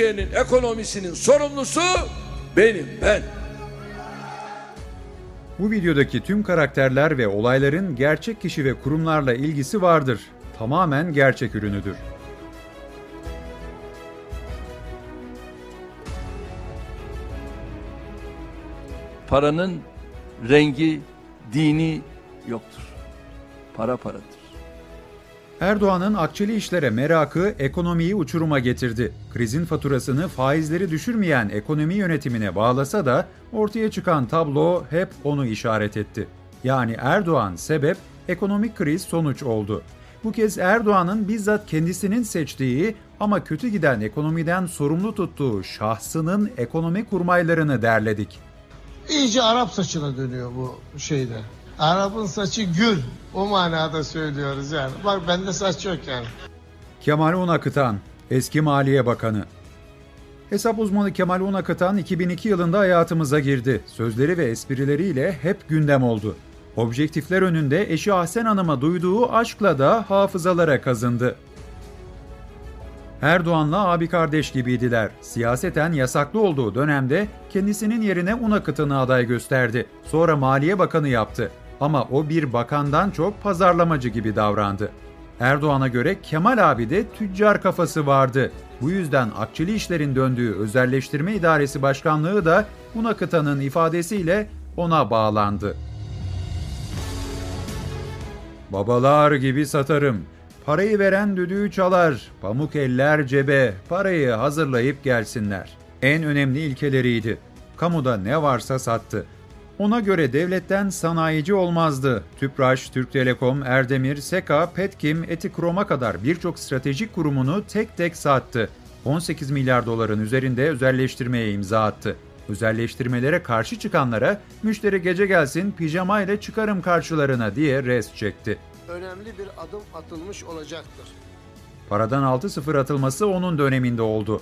Türkiye'nin ekonomisinin sorumlusu benim ben. Bu videodaki tüm karakterler ve olayların gerçek kişi ve kurumlarla ilgisi vardır. Tamamen gerçek ürünüdür. Paranın rengi, dini yoktur. Para paradır. Erdoğan'ın akçeli işlere merakı ekonomiyi uçuruma getirdi. Krizin faturasını faizleri düşürmeyen ekonomi yönetimine bağlasa da ortaya çıkan tablo hep onu işaret etti. Yani Erdoğan sebep, ekonomik kriz sonuç oldu. Bu kez Erdoğan'ın bizzat kendisinin seçtiği ama kötü giden ekonomiden sorumlu tuttuğu şahsının ekonomi kurmaylarını derledik. İyice Arap saçına dönüyor bu şeyde. Arap'ın saçı gül. O manada söylüyoruz yani. Bak bende saç yok yani. Kemal Unakıtan, eski Maliye Bakanı. Hesap uzmanı Kemal Unakıtan 2002 yılında hayatımıza girdi. Sözleri ve esprileriyle hep gündem oldu. Objektifler önünde eşi Ahsen Hanım'a duyduğu aşkla da hafızalara kazındı. Erdoğan'la abi kardeş gibiydiler. Siyaseten yasaklı olduğu dönemde kendisinin yerine Unakıtan'ı aday gösterdi. Sonra Maliye Bakanı yaptı. Ama o bir bakandan çok pazarlamacı gibi davrandı. Erdoğan'a göre Kemal abi de tüccar kafası vardı. Bu yüzden akçeli işlerin döndüğü Özelleştirme İdaresi Başkanlığı da Unakıtan'ın ifadesiyle ona bağlandı. Babalar gibi satarım. Parayı veren düdüğü çalar. Pamuk eller cebe. Parayı hazırlayıp gelsinler. En önemli ilkeleriydi. Kamuda ne varsa sattı. Ona göre devletten sanayici olmazdı. Tüpraş, Türk Telekom, Erdemir, Seka, Petkim, Etikrom'a kadar birçok stratejik kurumunu tek tek sattı. 18 milyar doların üzerinde özelleştirmeye imza attı. Özelleştirmelere karşı çıkanlara müşteri gece gelsin pijama ile çıkarım karşılarına diye res çekti. Önemli bir adım atılmış olacaktır. Paradan 6-0 atılması onun döneminde oldu.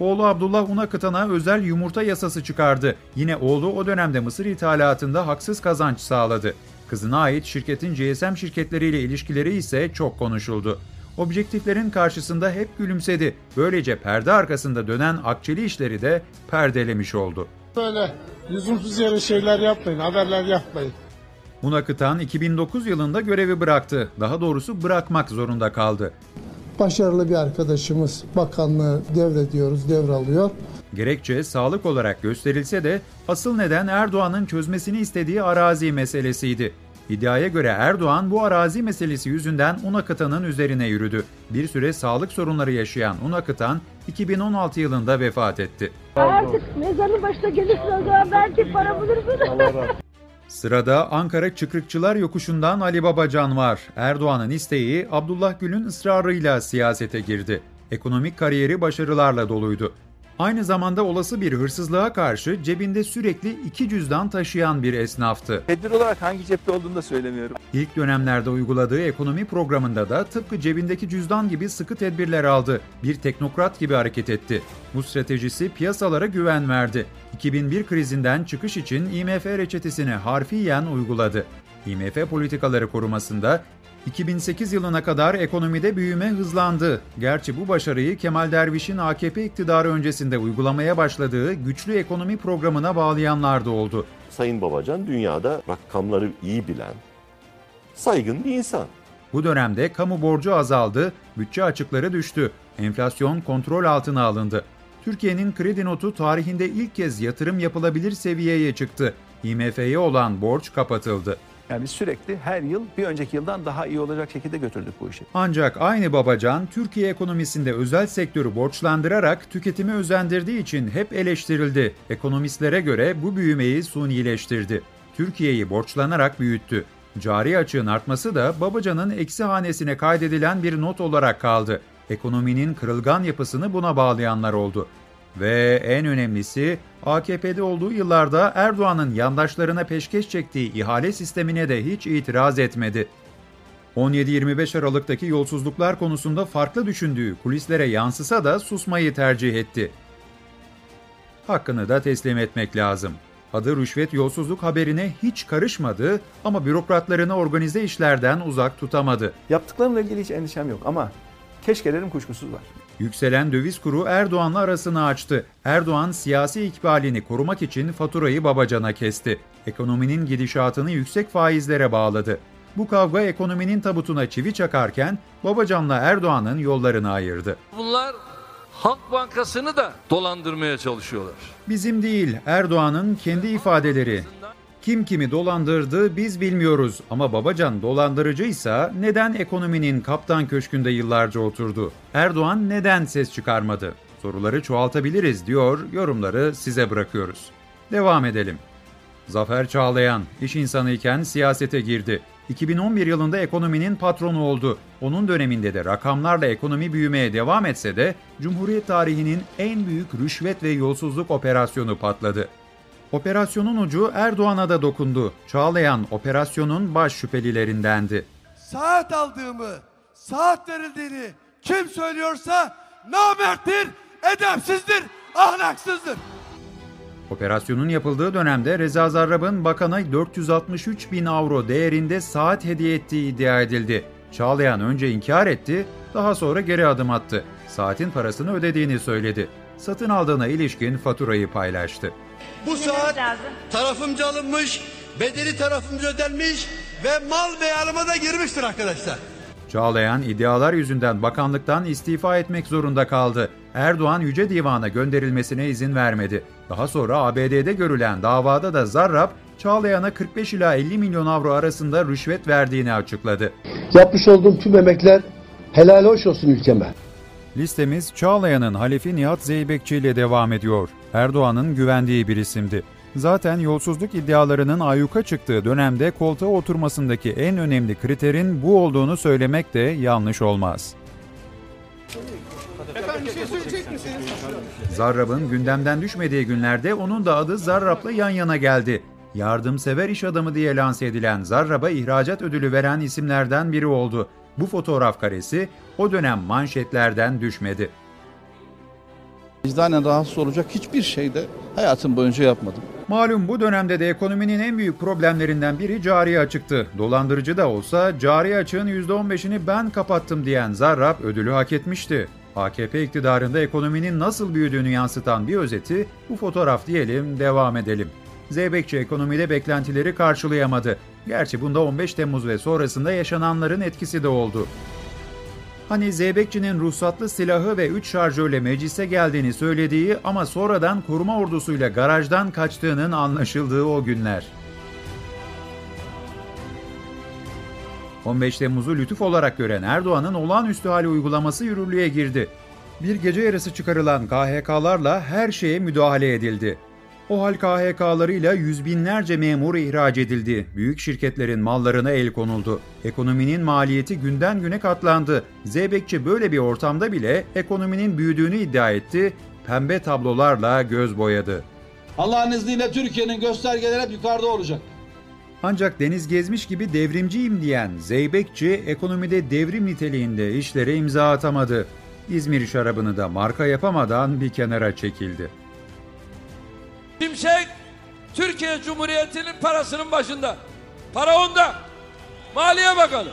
Oğlu Abdullah Unakıtan'a özel yumurta yasası çıkardı. Yine oğlu o dönemde mısır ithalatında haksız kazanç sağladı. Kızına ait şirketin GSM şirketleriyle ilişkileri ise çok konuşuldu. Objektiflerin karşısında hep gülümsedi. Böylece perde arkasında dönen akçeli işleri de perdelemiş oldu. Böyle lüzumsuz yere şeyler yapmayın, haberler yapmayın. Unakıtan 2009 yılında görevi bıraktı. Daha doğrusu bırakmak zorunda kaldı. Başarılı bir arkadaşımız bakanlığı devrediyoruz, devralıyor. Gerekçe sağlık olarak gösterilse de asıl neden Erdoğan'ın çözmesini istediği arazi meselesiydi. İddiaya göre Erdoğan bu arazi meselesi yüzünden Unakıtan'ın üzerine yürüdü. Bir süre sağlık sorunları yaşayan Unakıtan 2016 yılında vefat etti. Artık mezarın başına gelirsin o zaman belki para bulursun. Sırada Ankara Çıkrıkçılar Yokuşu'ndan Ali Babacan var. Erdoğan'ın isteği Abdullah Gül'ün ısrarıyla siyasete girdi. Ekonomik kariyeri başarılarla doluydu. Aynı zamanda olası bir hırsızlığa karşı cebinde sürekli iki cüzdan taşıyan bir esnaftı. Tedbir olarak hangi cepte olduğunu da söylemiyorum. İlk dönemlerde uyguladığı ekonomi programında da tıpkı cebindeki cüzdan gibi sıkı tedbirler aldı. Bir teknokrat gibi hareket etti. Bu stratejisi piyasalara güven verdi. 2001 krizinden çıkış için IMF reçetesini harfiyen uyguladı. IMF politikaları korumasında 2008 yılına kadar ekonomide büyüme hızlandı. Gerçi bu başarıyı Kemal Derviş'in AKP iktidarı öncesinde uygulamaya başladığı güçlü ekonomi programına bağlayanlar da oldu. Sayın Babacan dünyada rakamları iyi bilen, saygın bir insan. Bu dönemde kamu borcu azaldı, bütçe açıkları düştü, enflasyon kontrol altına alındı. Türkiye'nin kredi notu tarihinde ilk kez yatırım yapılabilir seviyeye çıktı. IMF'ye olan borç kapatıldı. Yani sürekli her yıl bir önceki yıldan daha iyi olacak şekilde götürdük bu işi. Ancak aynı Babacan, Türkiye ekonomisinde özel sektörü borçlandırarak tüketimi özendirdiği için hep eleştirildi. Ekonomistlere göre bu büyümeyi sunileştirdi. Türkiye'yi borçlanarak büyüttü. Cari açığın artması da Babacan'ın eksi hanesine kaydedilen bir not olarak kaldı. Ekonominin kırılgan yapısını buna bağlayanlar oldu. Ve en önemlisi AKP'de olduğu yıllarda Erdoğan'ın yandaşlarına peşkeş çektiği ihale sistemine de hiç itiraz etmedi. 17-25 Aralık'taki yolsuzluklar konusunda farklı düşündüğü kulislere yansısa da susmayı tercih etti. Hakkını da teslim etmek lazım. Adı rüşvet yolsuzluk haberine hiç karışmadı ama bürokratlarını organize işlerden uzak tutamadı. Yaptıklarımla ilgili hiç endişem yok ama keşkelerim kuşkusuz var. Yükselen döviz kuru Erdoğan'la arasını açtı. Erdoğan siyasi ikbalini korumak için faturayı Babacan'a kesti. Ekonominin gidişatını yüksek faizlere bağladı. Bu kavga ekonominin tabutuna çivi çakarken Babacan'la Erdoğan'ın yollarını ayırdı. Bunlar Halk Bankası'nı da dolandırmaya çalışıyorlar. Bizim değil, Erdoğan'ın kendi ifadeleri. Kim kimi dolandırdı biz bilmiyoruz ama Babacan dolandırıcıysa neden ekonominin kaptan köşkünde yıllarca oturdu? Erdoğan neden ses çıkarmadı? Soruları çoğaltabiliriz diyor, yorumları size bırakıyoruz. Devam edelim. Zafer Çağlayan, iş insanıyken siyasete girdi. 2011 yılında ekonominin patronu oldu. Onun döneminde de rakamlarla ekonomi büyümeye devam etse de Cumhuriyet tarihinin en büyük rüşvet ve yolsuzluk operasyonu patladı. Operasyonun ucu Erdoğan'a da dokundu. Çağlayan operasyonun baş şüphelilerindendi. saat aldığımı, saat verildiğini kim söylüyorsa namerttir, edepsizdir, ahlaksızdır. Operasyonun yapıldığı dönemde Reza Zarrab'ın bakana 463 bin avro değerinde saat hediye ettiği iddia edildi. Çağlayan önce inkar etti, daha sonra geri adım attı. Saatin parasını ödediğini söyledi. Satın aldığına ilişkin faturayı paylaştı. Bu saat tarafımca alınmış, bedeli tarafımca ödenmiş ve mal beyanıma da girmiştir arkadaşlar. Çağlayan iddialar yüzünden bakanlıktan istifa etmek zorunda kaldı. Erdoğan Yüce Divan'a gönderilmesine izin vermedi. Daha sonra ABD'de görülen davada da Zarrab, Çağlayan'a 45 ila 50 milyon avro arasında rüşvet verdiğini açıkladı. Yapmış olduğum tüm emekler helal hoş olsun ülkeme. Listemiz Çağlayan'ın halefi Nihat Zeybekçi ile devam ediyor. Erdoğan'ın güvendiği bir isimdi. Zaten yolsuzluk iddialarının ayyuka çıktığı dönemde koltuğa oturmasındaki en önemli kriterin bu olduğunu söylemek de yanlış olmaz. Zarrab'ın gündemden düşmediği günlerde onun da adı Zarrab'la yan yana geldi. Yardımsever iş adamı diye lanse edilen Zarrab'a ihracat ödülü veren isimlerden biri oldu. Bu fotoğraf karesi o dönem manşetlerden düşmedi. Vicdanen rahatsız olacak hiçbir şey de hayatım boyunca yapmadım. Malum bu dönemde de ekonominin en büyük problemlerinden biri cari açıktı. Dolandırıcı da olsa cari açığın %15'ini ben kapattım diyen Zarrab ödülü hak etmişti. AKP iktidarında ekonominin nasıl büyüdüğünü yansıtan bir özeti bu fotoğraf diyelim devam edelim. Zeybekçi ekonomide beklentileri karşılayamadı. Gerçi bunda 15 Temmuz ve sonrasında yaşananların etkisi de oldu. Hani Zeybekçi'nin ruhsatlı silahı ve 3 şarjörle meclise geldiğini söylediği ama sonradan koruma ordusuyla garajdan kaçtığının anlaşıldığı o günler. 15 Temmuz'u lütuf olarak gören Erdoğan'ın olağanüstü hali uygulaması yürürlüğe girdi. Bir gece yarısı çıkarılan KHK'larla her şeye müdahale edildi. O hal KHK'larıyla yüz binlerce memur ihraç edildi. Büyük şirketlerin mallarına el konuldu. Ekonominin maliyeti günden güne katlandı. Zeybekçi böyle bir ortamda bile ekonominin büyüdüğünü iddia etti. Pembe tablolarla göz boyadı. Allah'ın izniyle Türkiye'nin göstergeleri hep yukarıda olacak. Ancak deniz gezmiş gibi devrimciyim diyen Zeybekçi ekonomide devrim niteliğinde işlere imza atamadı. İzmir şarabını da marka yapamadan bir kenara çekildi. Şimşek Türkiye Cumhuriyeti'nin parasının başında. Para onda. Maliye Bakanı.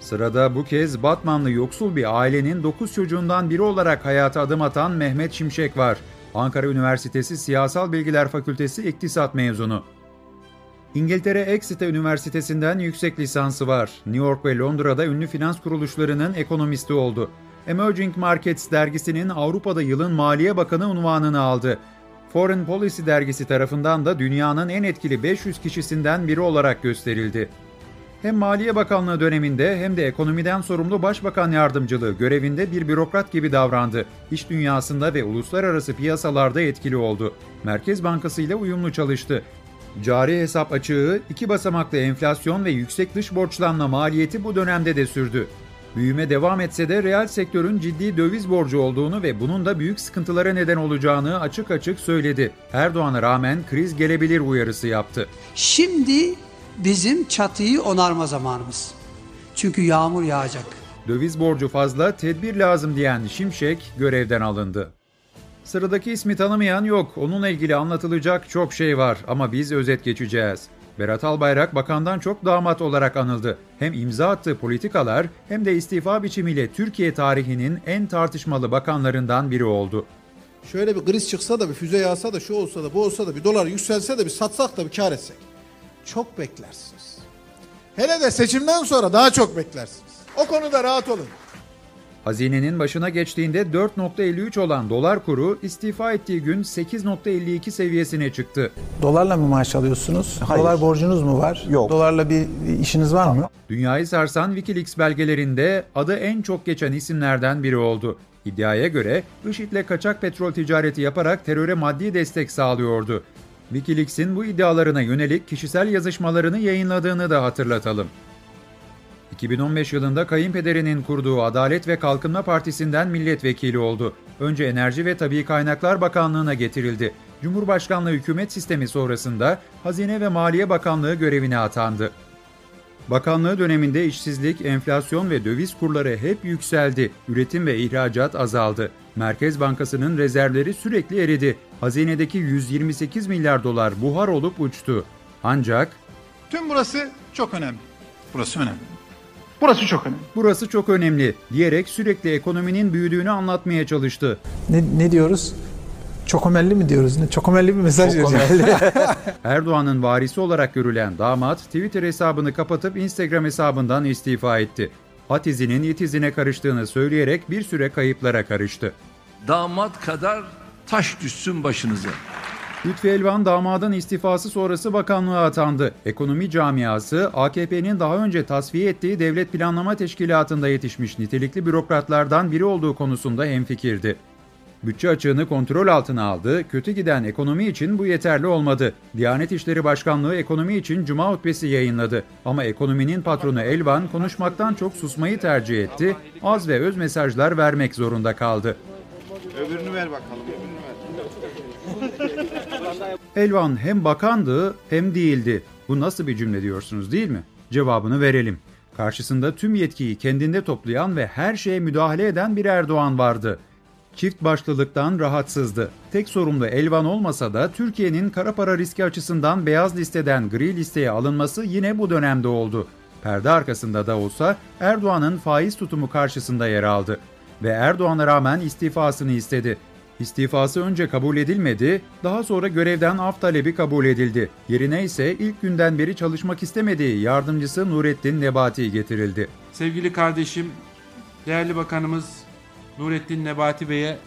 Sırada bu kez Batmanlı yoksul bir ailenin 9 çocuğundan biri olarak hayata adım atan Mehmet Şimşek var. Ankara Üniversitesi Siyasal Bilgiler Fakültesi İktisat mezunu. İngiltere Exeter Üniversitesi'nden yüksek lisansı var. New York ve Londra'da ünlü finans kuruluşlarının ekonomisti oldu. Emerging Markets dergisinin Avrupa'da yılın Maliye Bakanı unvanını aldı. Foreign Policy dergisi tarafından da dünyanın en etkili 500 kişisinden biri olarak gösterildi. Hem Maliye Bakanlığı döneminde hem de ekonomiden sorumlu Başbakan Yardımcılığı görevinde bir bürokrat gibi davrandı. İş dünyasında ve uluslararası piyasalarda etkili oldu. Merkez Bankası ile uyumlu çalıştı. Cari hesap açığı, iki basamaklı enflasyon ve yüksek dış borçlanma maliyeti bu dönemde de sürdü. Büyüme devam etse de reel sektörün ciddi döviz borcu olduğunu ve bunun da büyük sıkıntılara neden olacağını açık açık söyledi. Erdoğan'a rağmen kriz gelebilir uyarısı yaptı. Şimdi bizim çatıyı onarma zamanımız. Çünkü yağmur yağacak. Döviz borcu fazla, tedbir lazım diyen Şimşek görevden alındı. Sıradaki ismi tanımayan yok. Onunla ilgili anlatılacak çok şey var ama biz özet geçeceğiz. Berat Albayrak bakandan çok damat olarak anıldı. Hem imza attığı politikalar hem de istifa biçimiyle Türkiye tarihinin en tartışmalı bakanlarından biri oldu. Şöyle bir kriz çıksa da bir füze yağsa da şu olsa da bu olsa da bir dolar yükselse de bir satsak da bir kar etsek. Çok beklersiniz. Hele de seçimden sonra daha çok beklersiniz. O konuda rahat olun. Hazinenin başına geçtiğinde 4.53 olan dolar kuru istifa ettiği gün 8.52 seviyesine çıktı. Dolarla mı maaş alıyorsunuz? Hayır. Dolar borcunuz mu var? Yok. Dolarla bir işiniz var mı? Dünyayı sarsan Wikileaks belgelerinde adı en çok geçen isimlerden biri oldu. İddiaya göre IŞİD'le kaçak petrol ticareti yaparak teröre maddi destek sağlıyordu. Wikileaks'in bu iddialarına yönelik kişisel yazışmalarını yayınladığını da hatırlatalım. 2015 yılında kayınpederinin kurduğu Adalet ve Kalkınma Partisi'nden milletvekili oldu. Önce Enerji ve Tabii Kaynaklar Bakanlığı'na getirildi. Cumhurbaşkanlığı hükümet sistemi sonrasında Hazine ve Maliye Bakanlığı görevine atandı. Bakanlığı döneminde işsizlik, enflasyon ve döviz kurları hep yükseldi. Üretim ve ihracat azaldı. Merkez Bankası'nın rezervleri sürekli eridi. Hazinedeki 128 milyar dolar buhar olup uçtu. Ancak Tüm burası çok önemli. Burası önemli. Burası çok önemli. burası çok önemli diyerek sürekli ekonominin büyüdüğünü anlatmaya çalıştı. Ne, ne diyoruz? Çokomelli mi diyoruz? Ne? Çokomelli bir mesaj veriyor. Erdoğan'ın varisi olarak görülen damat Twitter hesabını kapatıp Instagram hesabından istifa etti. Hat izinin it izine karıştığını söyleyerek bir süre kayıplara karıştı. Damat kadar taş düşsün başınıza. Lütfi Elvan damadın istifası sonrası bakanlığa atandı. Ekonomi camiası AKP'nin daha önce tasfiye ettiği Devlet Planlama Teşkilatı'nda yetişmiş nitelikli bürokratlardan biri olduğu konusunda hemfikirdi. Bütçe açığını kontrol altına aldı, kötü giden ekonomi için bu yeterli olmadı. Diyanet İşleri Başkanlığı ekonomi için cuma hutbesi yayınladı. Ama ekonominin patronu Elvan konuşmaktan çok susmayı tercih etti, az ve öz mesajlar vermek zorunda kaldı. Öbürünü ver bakalım. Elvan hem bakandı hem değildi. Bu nasıl bir cümle diyorsunuz değil mi? Cevabını verelim. Karşısında tüm yetkiyi kendinde toplayan ve her şeye müdahale eden bir Erdoğan vardı. Çift başlılıktan rahatsızdı. Tek sorumlu Elvan olmasa da Türkiye'nin kara para riski açısından beyaz listeden gri listeye alınması yine bu dönemde oldu. Perde arkasında da olsa Erdoğan'ın faiz tutumu karşısında yer aldı ve Erdoğan'a rağmen istifasını istedi. İstifası önce kabul edilmedi, daha sonra görevden af talebi kabul edildi. Yerine ise ilk günden beri çalışmak istemediği yardımcısı Nurettin Nebati getirildi. Sevgili kardeşim, değerli bakanımız Nurettin Nebati Bey'e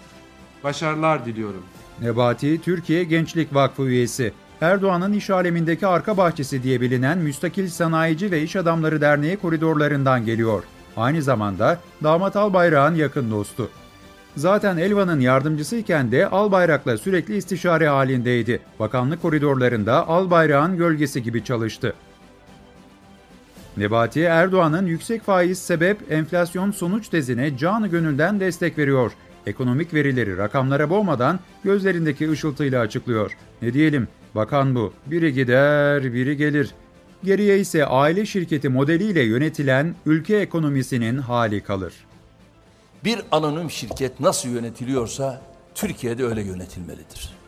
başarılar diliyorum. Nebati, Türkiye Gençlik Vakfı üyesi. Erdoğan'ın iş alemindeki arka bahçesi diye bilinen Müstakil Sanayici ve İş Adamları Derneği koridorlarından geliyor. Aynı zamanda damat Albayrak'ın yakın dostu. Zaten Elvan'ın yardımcısıyken de Albayrak'la sürekli istişare halindeydi. Bakanlık koridorlarında Albayrak'ın gölgesi gibi çalıştı. Nebati Erdoğan'ın yüksek faiz sebep enflasyon sonuç tezine canı gönülden destek veriyor. Ekonomik verileri rakamlara boğmadan gözlerindeki ışıltıyla açıklıyor. Ne diyelim, bakan bu. Biri gider, biri gelir. Geriye ise aile şirketi modeliyle yönetilen ülke ekonomisinin hali kalır. Bir anonim şirket nasıl yönetiliyorsa Türkiye'de öyle yönetilmelidir.